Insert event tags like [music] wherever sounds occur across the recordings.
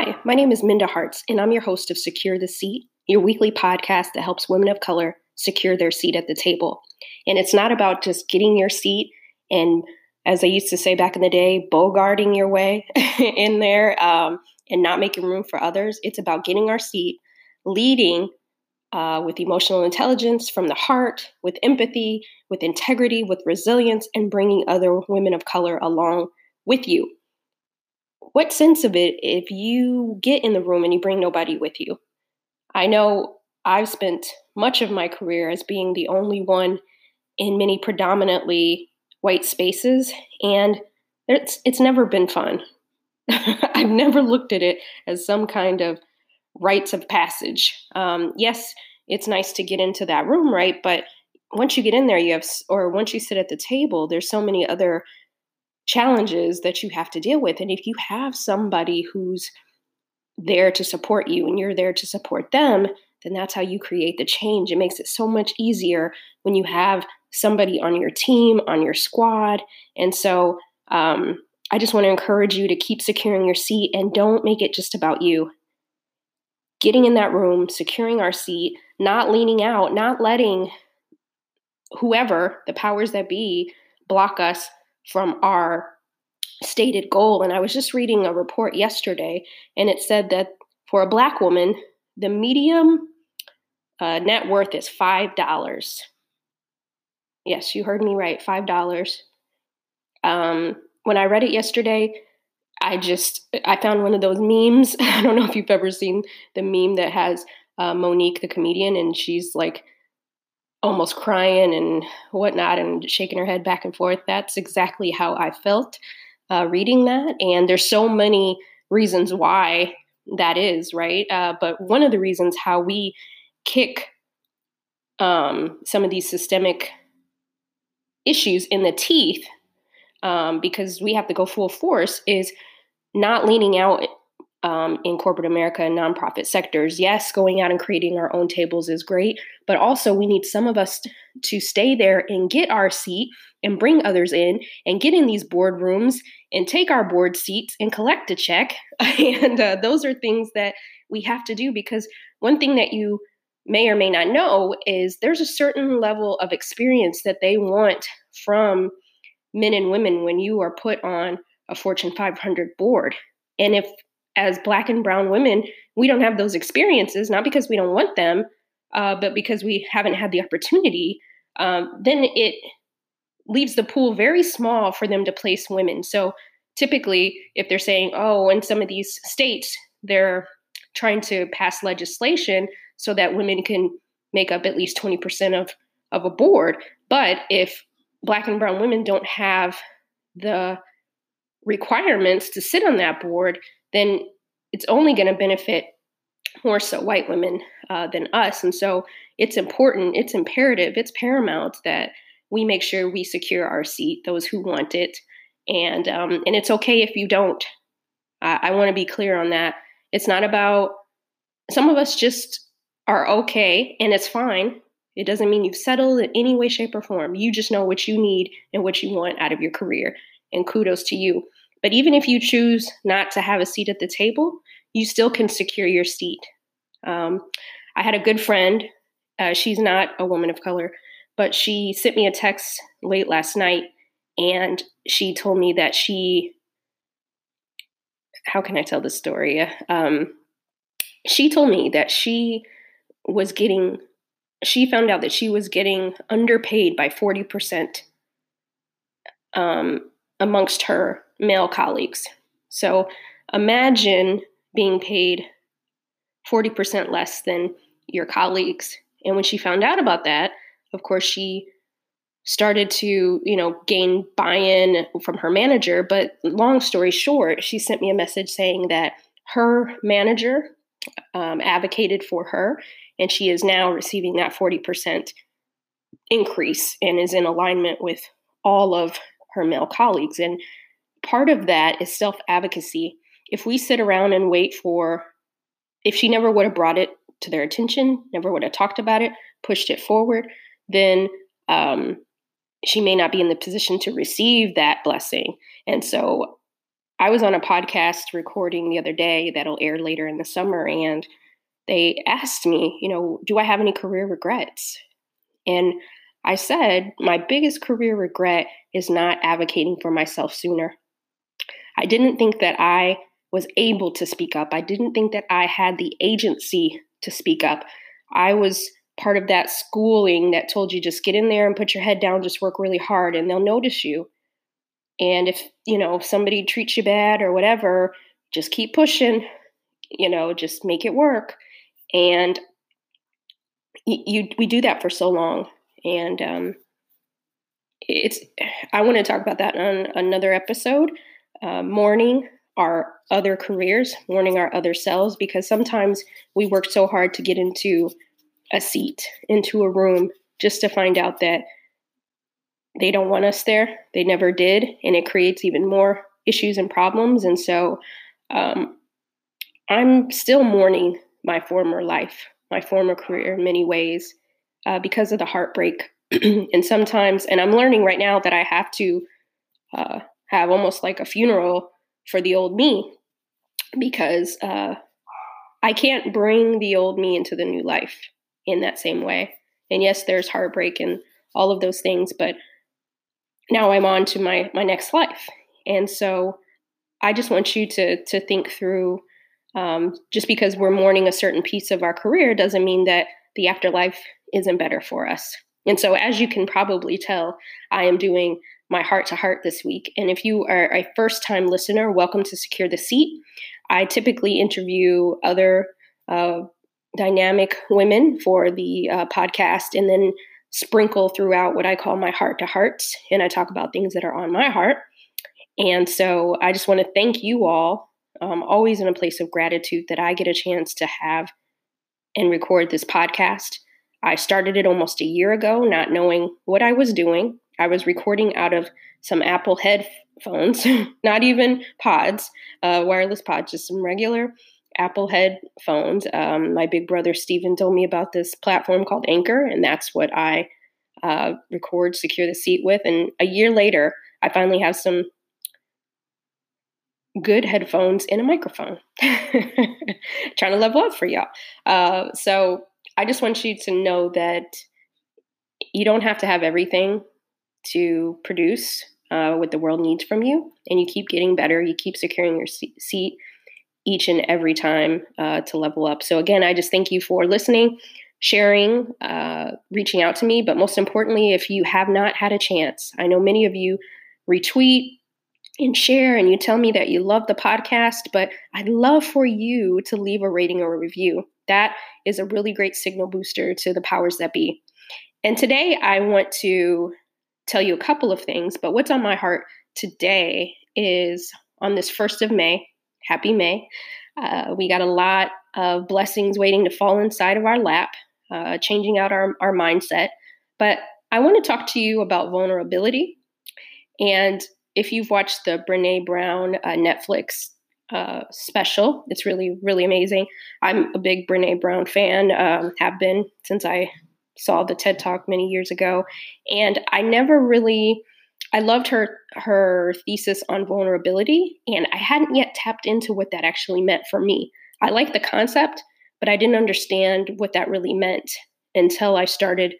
Hi, my name is Minda Harts, and I'm your host of Secure the Seat, your weekly podcast that helps women of color secure their seat at the table. And it's not about just getting your seat and, as I used to say back in the day, bogarting your way [laughs] in there um, and not making room for others. It's about getting our seat, leading uh, with emotional intelligence from the heart, with empathy, with integrity, with resilience, and bringing other women of color along with you what sense of it if you get in the room and you bring nobody with you? I know I've spent much of my career as being the only one in many predominantly white spaces, and it's it's never been fun. [laughs] I've never looked at it as some kind of rites of passage. Um, yes, it's nice to get into that room, right? But once you get in there, you have, or once you sit at the table, there's so many other challenges that you have to deal with. And if you have somebody who's there to support you and you're there to support them, then that's how you create the change. It makes it so much easier when you have somebody on your team, on your squad. And so um, I just want to encourage you to keep securing your seat and don't make it just about you. Getting in that room, securing our seat, not leaning out, not letting whoever, the powers that be, block us from our stated goal. And I was just reading a report yesterday, and it said that for a Black woman, the medium uh, net worth is $5. Yes, you heard me right, $5. Um, when I read it yesterday, I just I found one of those memes. [laughs] I don't know if you've ever seen the meme that has uh, Mo'Nique the comedian, and she's like almost crying and whatnot and shaking her head back and forth. That's exactly how I felt uh, reading that. And there's so many reasons why that is, right? Uh, but one of the reasons how we kick um, some of these systemic issues in the teeth, um, because we have to go full force, is not leaning out um, in corporate America and nonprofit sectors. Yes, going out and creating our own tables is great, but also we need some of us to stay there and get our seat and bring others in and get in these boardrooms and take our board seats and collect a check. [laughs] and uh, those are things that we have to do because one thing that you may or may not know is there's a certain level of experience that they want from men and women when you are put on a Fortune 500 board. And if as black and brown women, we don't have those experiences, not because we don't want them, uh, but because we haven't had the opportunity, um, then it leaves the pool very small for them to place women. So typically, if they're saying, oh, in some of these states, they're trying to pass legislation so that women can make up at least 20% of, of a board. But if black and brown women don't have the requirements to sit on that board, then it's only going to benefit more so white women uh, than us. And so it's important, it's imperative, it's paramount that we make sure we secure our seat, those who want it. And um, and it's okay if you don't. I, I want to be clear on that. It's not about some of us just are okay and it's fine. It doesn't mean you've settled in any way, shape, or form. You just know what you need and what you want out of your career. And kudos to you. But even if you choose not to have a seat at the table, you still can secure your seat. Um, I had a good friend. Uh, she's not a woman of color, but she sent me a text late last night and she told me that she, how can I tell this story? Um, she told me that she was getting, she found out that she was getting underpaid by 40% um, amongst her male colleagues. So imagine being paid 40% less than your colleagues. And when she found out about that, of course, she started to, you know, gain buy-in from her manager, but long story short, she sent me a message saying that her manager um, advocated for her and she is now receiving that 40% increase and is in alignment with all of her male colleagues. And part of that is self advocacy. If we sit around and wait for, if she never would have brought it to their attention, never would have talked about it, pushed it forward, then um, she may not be in the position to receive that blessing. And so I was on a podcast recording the other day that'll air later in the summer, and they asked me, you know, do I have any career regrets? And I said, my biggest career regret is not advocating for myself sooner. I didn't think that I was able to speak up. I didn't think that I had the agency to speak up. I was part of that schooling that told you just get in there and put your head down, just work really hard, and they'll notice you. And if, you know, if somebody treats you bad or whatever, just keep pushing, you know, just make it work. And you, you we do that for so long. And um, it's, I want to talk about that on another episode. Uh, mourning our other careers, mourning our other selves, because sometimes we work so hard to get into a seat, into a room, just to find out that they don't want us there. They never did. And it creates even more issues and problems. And so um, I'm still mourning my former life, my former career in many ways uh, because of the heartbreak. [clears throat] and sometimes, and I'm learning right now that I have to uh, have almost like a funeral for the old me because uh, I can't bring the old me into the new life in that same way. And yes, there's heartbreak and all of those things, but now I'm on to my my next life. And so I just want you to to think through um, just because we're mourning a certain piece of our career doesn't mean that the afterlife isn't better for us. And so, as you can probably tell, I am doing my heart to heart this week. And if you are a first time listener, welcome to Secure the Seat. I typically interview other uh, dynamic women for the uh, podcast and then sprinkle throughout what I call my heart to hearts. And I talk about things that are on my heart. And so I just want to thank you all, um, always in a place of gratitude that I get a chance to have and record this podcast. I started it almost a year ago, not knowing what I was doing. I was recording out of some Apple headphones, [laughs] not even pods, uh, wireless pods, just some regular Apple headphones. Um, my big brother Stephen told me about this platform called Anchor, and that's what I uh, record Secure the Seat with. And a year later, I finally have some good headphones and a microphone. [laughs] Trying to level up for y'all. Uh, so I just want you to know that you don't have to have everything to produce uh, what the world needs from you, and you keep getting better. You keep securing your seat each and every time uh, to level up. So, again, I just thank you for listening, sharing, uh, reaching out to me. But most importantly, if you have not had a chance, I know many of you retweet and share and you tell me that you love the podcast, but I'd love for you to leave a rating or a review. That is a really great signal booster to the powers that be. And today I want to tell you a couple of things, but what's on my heart today is on this 1st of May, happy May. Uh, we got a lot of blessings waiting to fall inside of our lap, uh, changing out our, our mindset. But I want to talk to you about vulnerability. And if you've watched the Brene Brown uh, Netflix uh, special, it's really, really amazing. I'm a big Brene Brown fan, um, have been since I saw the TED Talk many years ago. And I never really I loved her her thesis on vulnerability, and I hadn't yet tapped into what that actually meant for me. I liked the concept, but I didn't understand what that really meant until I started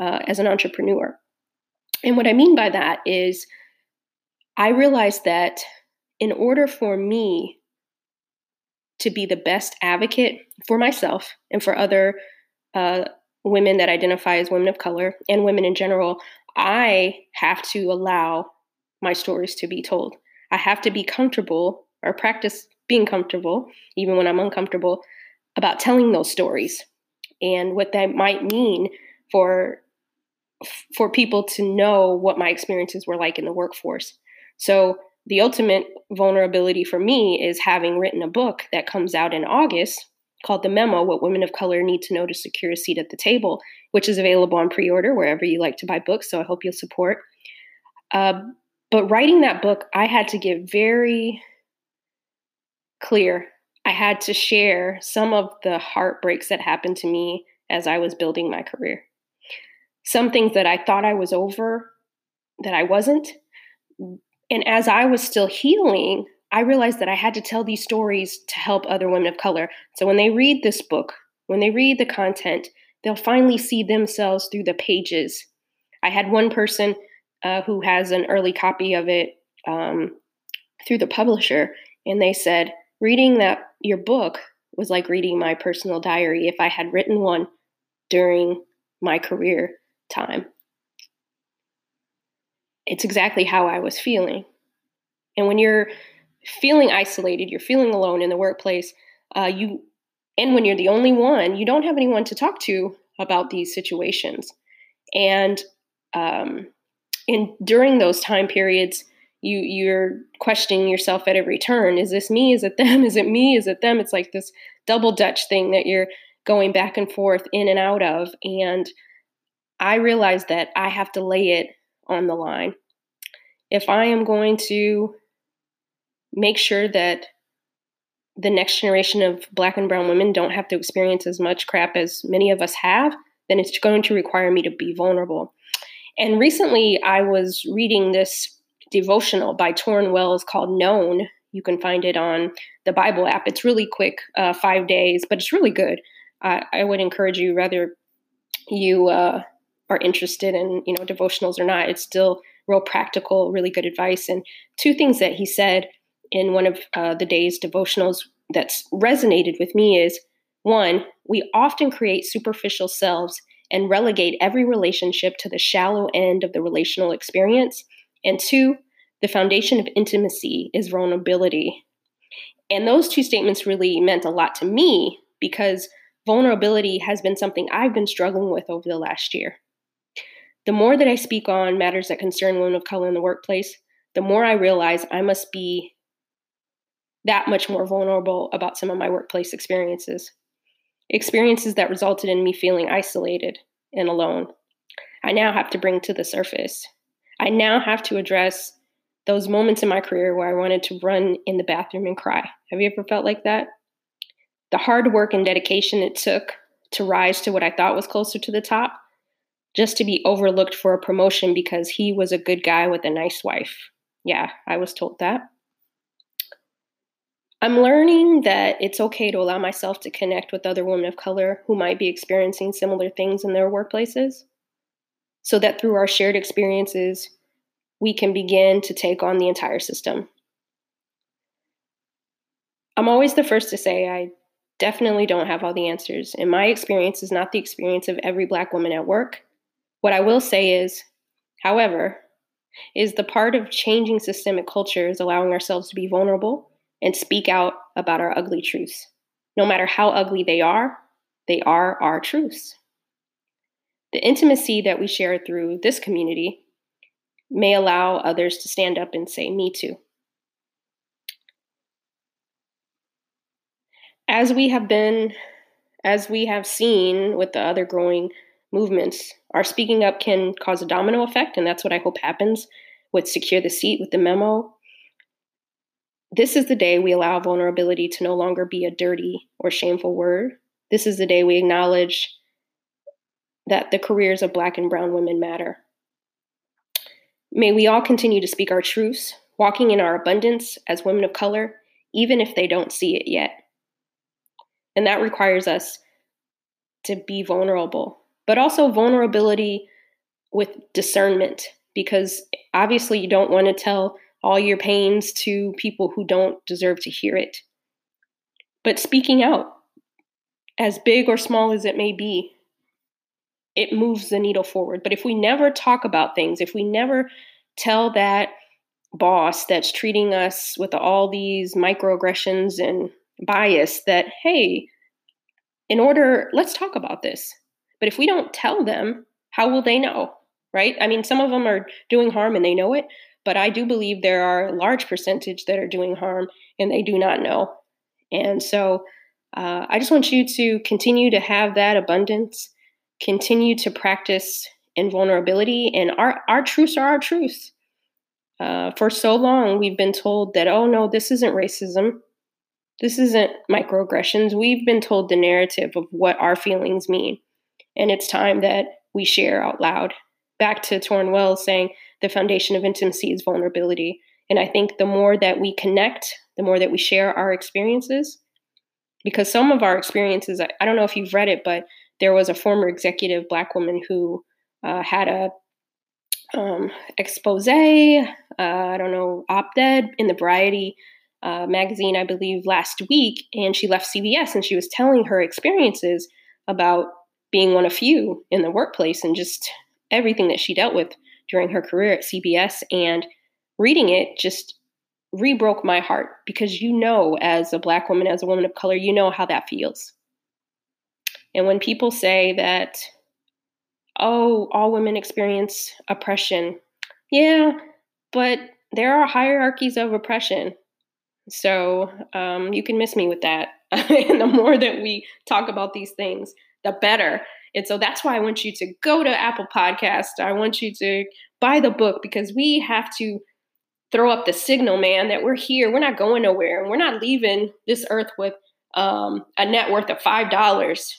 uh, as an entrepreneur. And what I mean by that is, I realized that in order for me to be the best advocate for myself and for other uh, women that identify as women of color and women in general, I have to allow my stories to be told. I have to be comfortable or practice being comfortable, even when I'm uncomfortable, about telling those stories and what that might mean for for people to know what my experiences were like in the workforce. So the ultimate vulnerability for me is having written a book that comes out in August called The Memo What Women of Color Need to Know to Secure a Seat at the Table, which is available on pre order wherever you like to buy books. So I hope you'll support. Uh, but writing that book, I had to get very clear. I had to share some of the heartbreaks that happened to me as I was building my career. Some things that I thought I was over that I wasn't. And as I was still healing, I realized that I had to tell these stories to help other women of color. So when they read this book, when they read the content, they'll finally see themselves through the pages. I had one person uh, who has an early copy of it um, through the publisher, and they said, reading that your book was like reading my personal diary if I had written one during my career time. It's exactly how I was feeling. And when you're feeling isolated, you're feeling alone in the workplace, uh, you and when you're the only one, you don't have anyone to talk to about these situations. And um, in during those time periods, you you're questioning yourself at every turn. Is this me? Is it them? [laughs] Is it me? Is it them? It's like this double dutch thing that you're going back and forth in and out of. And I realized that I have to lay it on the line. If I am going to make sure that the next generation of black and brown women don't have to experience as much crap as many of us have, then it's going to require me to be vulnerable. And recently I was reading this devotional by Tauren Wells called Known. You can find it on the Bible app. It's really quick, uh, five days, but it's really good. I, I would encourage you, rather you uh, are interested in you know devotionals or not, it's still real practical, really good advice. And two things that he said in one of uh, the day's devotionals that's resonated with me is one, we often create superficial selves and relegate every relationship to the shallow end of the relational experience. And two, the foundation of intimacy is vulnerability. And those two statements really meant a lot to me because vulnerability has been something I've been struggling with over the last year. The more that I speak on matters that concern women of color in the workplace, the more I realize I must be that much more vulnerable about some of my workplace experiences. Experiences that resulted in me feeling isolated and alone. I now have to bring to the surface. I now have to address those moments in my career where I wanted to run in the bathroom and cry. Have you ever felt like that? The hard work and dedication it took to rise to what I thought was closer to the top, just to be overlooked for a promotion because he was a good guy with a nice wife. Yeah, I was told that. I'm learning that it's okay to allow myself to connect with other women of color who might be experiencing similar things in their workplaces, so that through our shared experiences, we can begin to take on the entire system. I'm always the first to say I definitely don't have all the answers, and my experience is not the experience of every Black woman at work. What I will say is, however, is the part of changing systemic culture is allowing ourselves to be vulnerable and speak out about our ugly truths. No matter how ugly they are, they are our truths. The intimacy that we share through this community may allow others to stand up and say, Me too. As we have been, as we have seen with the other growing movements, our speaking up can cause a domino effect, and that's what I hope happens with Secure the Seat with the memo this is the day we allow vulnerability to no longer be a dirty or shameful word. This is the day we acknowledge that the careers of Black and Brown women matter. May we all continue to speak our truths, walking in our abundance as women of color, even if they don't see it yet. And that requires us to be vulnerable, but also vulnerability with discernment, because obviously you don't want to tell all your pains to people who don't deserve to hear it. But speaking out, as big or small as it may be, it moves the needle forward. But if we never talk about things, if we never tell that boss that's treating us with all these microaggressions and bias that, hey, in order, let's talk about this. But if we don't tell them, how will they know? Right? I mean, some of them are doing harm and they know it, but I do believe there are a large percentage that are doing harm and they do not know. And so uh, I just want you to continue to have that abundance, continue to practice invulnerability, and our, our truths are our truths. Uh, for so long, we've been told that, oh no, this isn't racism. This isn't microaggressions. We've been told the narrative of what our feelings mean. And it's time that we share out loud. Back to Tauren Wells saying, the foundation of intimacy is vulnerability. And I think the more that we connect, the more that we share our experiences, because some of our experiences, I, don't know if you've read it, but there was a former executive black woman who uh, had a um, expose, uh, I don't know, op-ed in the Variety uh, magazine, I believe, last week, and she left CBS and she was telling her experiences about being one of few in the workplace and just everything that she dealt with during her career at CBS. And reading it just rebroke my heart because you know, as a Black woman, as a woman of color, you know how that feels. And when people say that, oh, all women experience oppression, yeah, but there are hierarchies of oppression. So um, you can miss me with that. [laughs] and the more that we talk about these things, the better. And so that's why I want you to go to Apple Podcast. I want you to buy the book because we have to throw up the signal, man, that we're here. We're not going nowhere. And we're not leaving this earth with um, a net worth of $5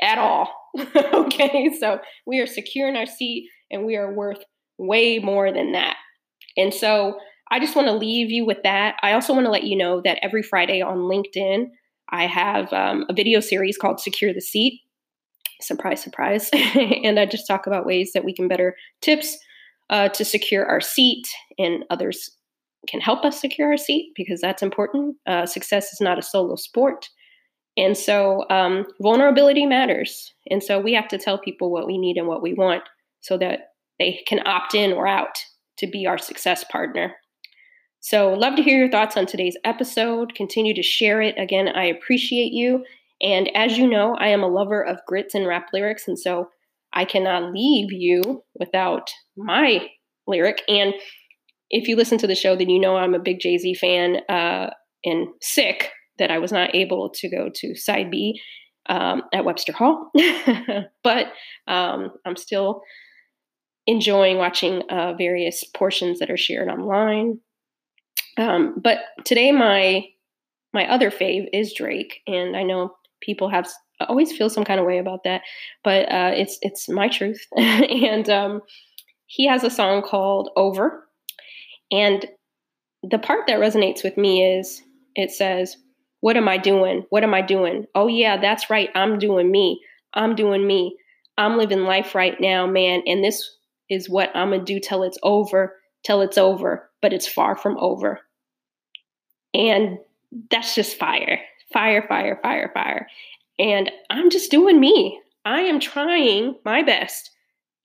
at all. [laughs] okay. So we are secure in our seat and we are worth way more than that. And so I just want to leave you with that. I also want to let you know that every Friday on LinkedIn, I have um, a video series called Secure the Seat. Surprise, surprise. [laughs] and I just talk about ways that we can better tips uh, to secure our seat, and others can help us secure our seat because that's important. Uh, success is not a solo sport. And so um, vulnerability matters. And so we have to tell people what we need and what we want so that they can opt in or out to be our success partner. So, love to hear your thoughts on today's episode. Continue to share it. Again, I appreciate you. And as you know, I am a lover of grits and rap lyrics. And so I cannot leave you without my lyric. And if you listen to the show, then you know I'm a big Jay Z fan uh, and sick that I was not able to go to side B um, at Webster Hall. [laughs] but um, I'm still enjoying watching uh, various portions that are shared online. Um, but today, my my other fave is Drake, and I know people have always feel some kind of way about that, but uh, it's it's my truth. [laughs] and um, he has a song called "Over," and the part that resonates with me is it says, "What am I doing? What am I doing? Oh yeah, that's right. I'm doing me. I'm doing me. I'm living life right now, man. And this is what I'm gonna do till it's over. Till it's over." But it's far from over. And that's just fire, fire, fire, fire, fire. And I'm just doing me. I am trying my best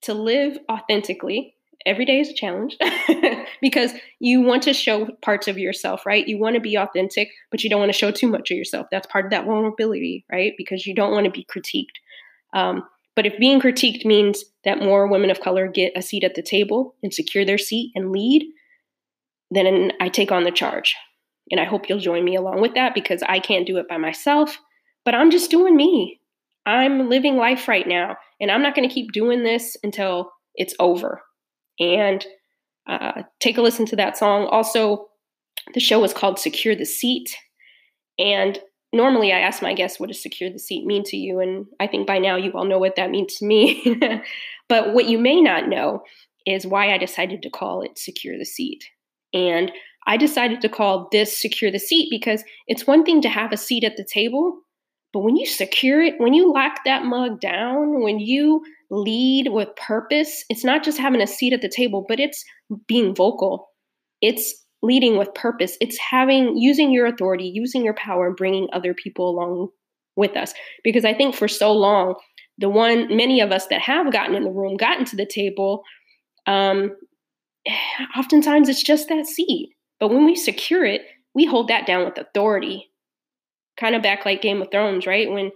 to live authentically. Every day is a challenge [laughs] because you want to show parts of yourself, right? You want to be authentic, but you don't want to show too much of yourself. That's part of that vulnerability, right? Because you don't want to be critiqued. Um, but if being critiqued means that more women of color get a seat at the table and secure their seat and lead, then I take on the charge. And I hope you'll join me along with that because I can't do it by myself, but I'm just doing me. I'm living life right now, and I'm not going to keep doing this until it's over. And uh, take a listen to that song. Also, the show is called Secure the Seat. And normally I ask my guests, what does secure the seat mean to you? And I think by now you all know what that means to me. [laughs] but what you may not know is why I decided to call it Secure the Seat. And I decided to call this Secure the Seat because it's one thing to have a seat at the table, but when you secure it, when you lock that mug down, when you lead with purpose, it's not just having a seat at the table, but it's being vocal. It's leading with purpose. It's having, using your authority, using your power, and bringing other people along with us. Because I think for so long, the one, many of us that have gotten in the room, gotten to the table, um, oftentimes it's just that seed. But when we secure it, we hold that down with authority. Kind of back like Game of Thrones, right? When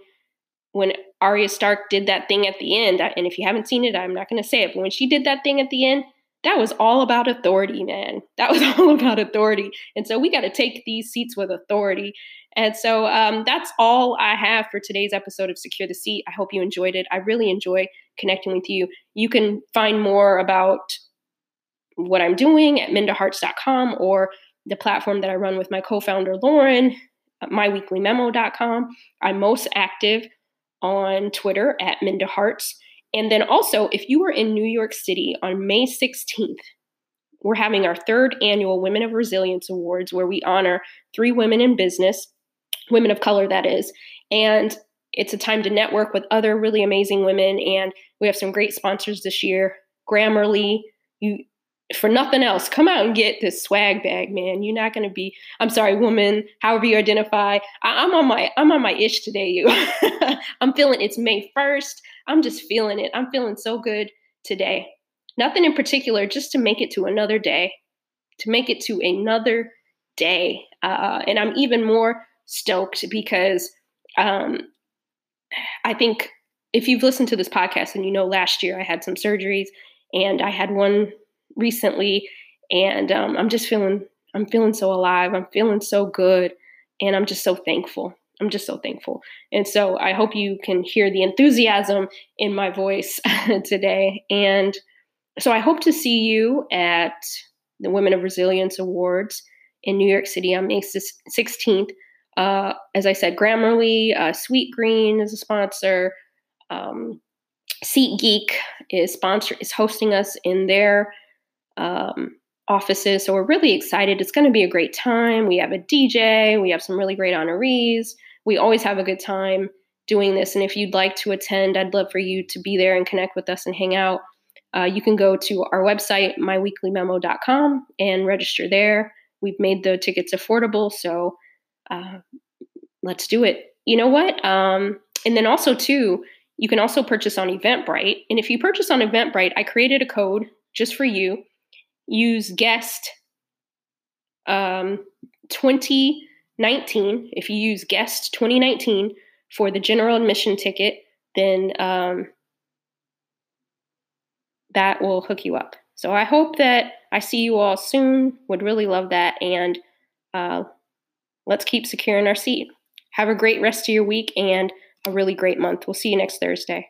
when Arya Stark did that thing at the end, and if you haven't seen it, I'm not going to say it, but when she did that thing at the end, that was all about authority, man. That was [laughs] all about authority. And so we got to take these seats with authority. And so um, that's all I have for today's episode of Secure the Seat. I hope you enjoyed it. I really enjoy connecting with you. You can find more about what I'm doing at mindaharts.com or the platform that I run with my co founder, Lauren, uh, myweeklymemo.com. I'm most active on Twitter at mindaharts. And then also, if you are in New York City on May 16th, we're having our third annual Women of Resilience Awards, where we honor three women in business, women of color, that is. And it's a time to network with other really amazing women. And we have some great sponsors this year. Grammarly, you for nothing else, come out and get this swag bag, man. You're not gonna be, I'm sorry, woman, however you identify. I, am on my I'm on my ish today, you. [laughs] I'm feeling it's May 1st. I'm just feeling it. I'm feeling so good today. Nothing in particular, just to make it to another day, to make it to another day. Uh, and I'm even more stoked because um, I think if you've listened to this podcast and you know last year I had some surgeries and I had one recently and um, I'm just feeling I'm feeling so alive. I'm feeling so good and I'm just so thankful. I'm just so thankful. And so I hope you can hear the enthusiasm in my voice [laughs] today. And so I hope to see you at the Women of Resilience Awards in New York City on May 16th. Uh, as I said, Grammarly, uh, Sweetgreen is a sponsor. Um, SeatGeek is sponsor is hosting us in their um, offices, so we're really excited. It's going to be a great time. We have a DJ. We have some really great honorees. We always have a good time doing this. And if you'd like to attend, I'd love for you to be there and connect with us and hang out. Uh, you can go to our website, myweeklymemo.com, and register there. We've made the tickets affordable, so uh, let's do it. You know what? Um, and then also too, you can also purchase on Eventbrite. And if you purchase on Eventbrite, I created a code just for you. Use guest um, 2019. If you use guest 2019 for the general admission ticket, then um, that will hook you up. So I hope that I see you all soon. Would really love that. And uh, let's keep securing our seat. Have a great rest of your week and a really great month. We'll see you next Thursday.